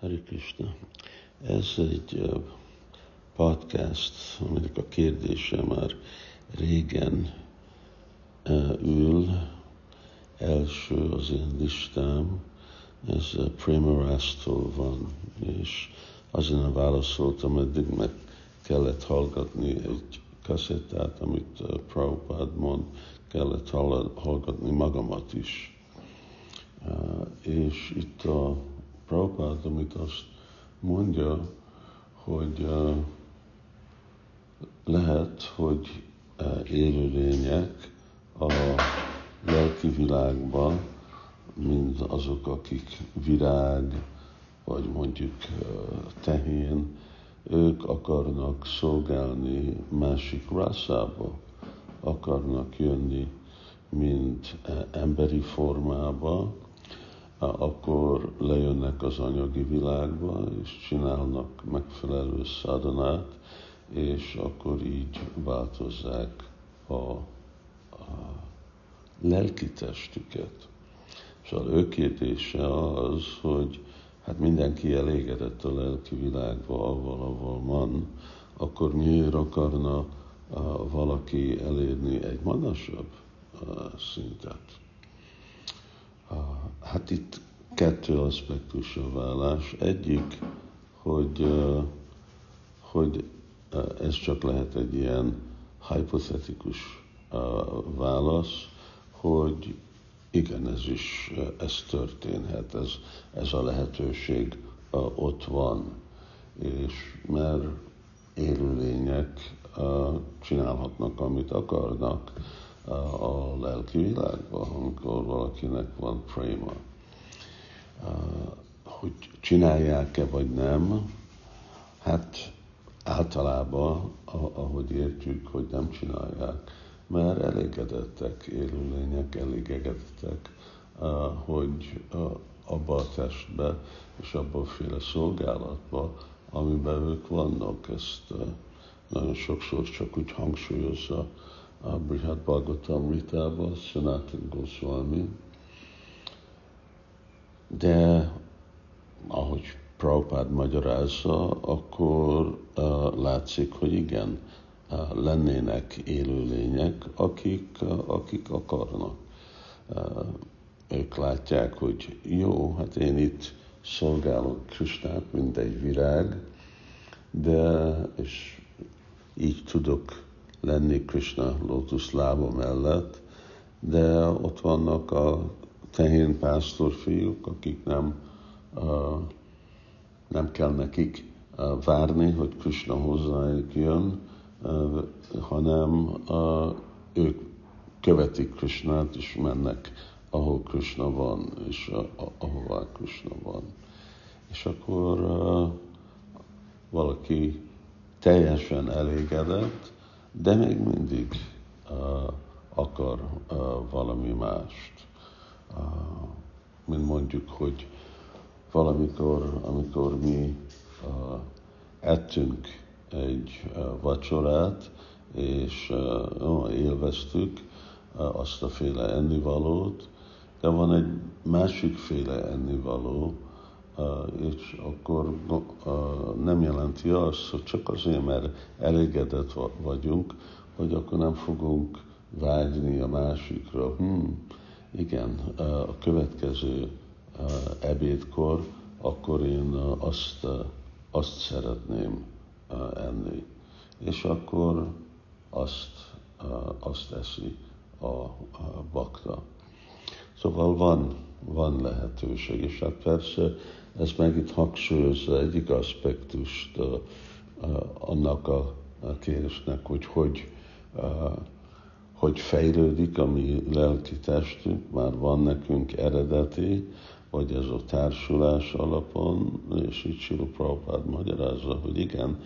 Hari Krishna. Ez egy podcast, aminek a kérdése már régen ül, első az én listám, ez Primarastól van, és azért válaszoltam, eddig meg kellett hallgatni egy kaszettát, amit Prabhupád mond, kellett hallgatni magamat is. És itt a Prabhupád, amit azt mondja, hogy uh, lehet, hogy uh, élőlények a lelki világban, mint azok, akik virág, vagy mondjuk uh, tehén, ők akarnak szolgálni másik rászába, akarnak jönni, mint emberi formába, akkor lejönnek az anyagi világba, és csinálnak megfelelő szadonát, és akkor így változzák a, a lelki testüket. Szóval ő kérdése az, hogy hát mindenki elégedett a lelki világba, avval, avval van, akkor miért akarna uh, valaki elérni egy magasabb szintet? Hát itt kettő aspektus a vállás. Egyik, hogy, hogy ez csak lehet egy ilyen hipotetikus válasz, hogy igen, ez is, ez történhet, ez, ez a lehetőség ott van, és mert élőlények csinálhatnak, amit akarnak, a lelki világban, amikor valakinek van préma. Hogy csinálják-e vagy nem, hát általában, ahogy értjük, hogy nem csinálják, mert elégedettek, élőlények elégedettek, hogy abba a testbe és abba a féle szolgálatba, amiben ők vannak, ezt nagyon sokszor csak úgy hangsúlyozza a Brihad Bhagavatam Ritában, Sanatan Goswami, de ahogy Prabhupád magyarázza, akkor uh, látszik, hogy igen, uh, lennének élőlények, akik, uh, akik akarnak. Uh, ők látják, hogy jó, hát én itt szolgálok Krisnát, mint egy virág, de és így tudok lenni Krishna lótusz lába mellett, de ott vannak a tehén pásztor fiúk, akik nem, uh, nem kell nekik uh, várni, hogy Krishna hozzájuk jön, uh, hanem ők követik Krishnát, és mennek, ahol Krishna van, és ahová Krishna van. És akkor valaki teljesen elégedett, de még mindig uh, akar uh, valami mást. Uh, mint mondjuk, hogy valamikor, amikor mi uh, ettünk egy uh, vacsorát, és uh, élveztük uh, azt a féle ennivalót, de van egy másik féle ennivaló, és akkor nem jelenti azt, hogy csak azért, mert elégedett vagyunk, hogy akkor nem fogunk vágyni a másikra. Hmm, igen, a következő ebédkor, akkor én azt, azt szeretném enni. És akkor azt, azt eszi a bakta. Szóval van, van lehetőség, és hát persze ez meg itt hangsúlyozza egyik aspektust uh, uh, annak a, a kérdésnek, hogy hogy, uh, hogy fejlődik a mi lelki testünk, már van nekünk eredeti, vagy ez a társulás alapon, és így Sila Prabhupád magyarázza, hogy igen,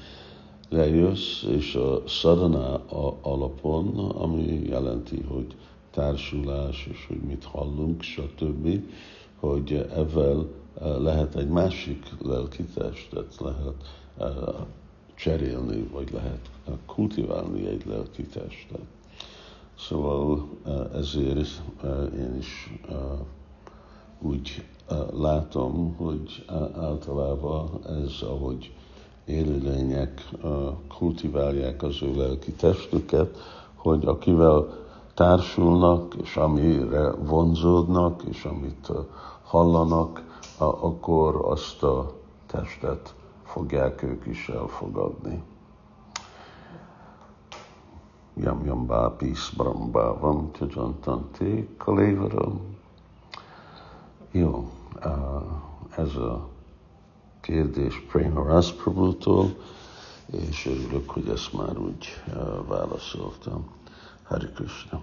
lejössz, és a szadana alapon, ami jelenti, hogy társulás, és hogy mit hallunk, stb., hogy ezzel lehet egy másik lelki testet, lehet cserélni, vagy lehet kultiválni egy lelki testet. Szóval ezért én is úgy látom, hogy általában ez, ahogy élőlények kultiválják az ő lelki testüket, hogy akivel társulnak, és amire vonzódnak, és amit hallanak, akkor azt a testet fogják ők is elfogadni. Yam yam bápis brambávam, tjajantanté kalévaram. Jó, ez a kérdés Prema Prabhu-tól, és örülök, hogy ezt már úgy válaszoltam. Hari Krishna.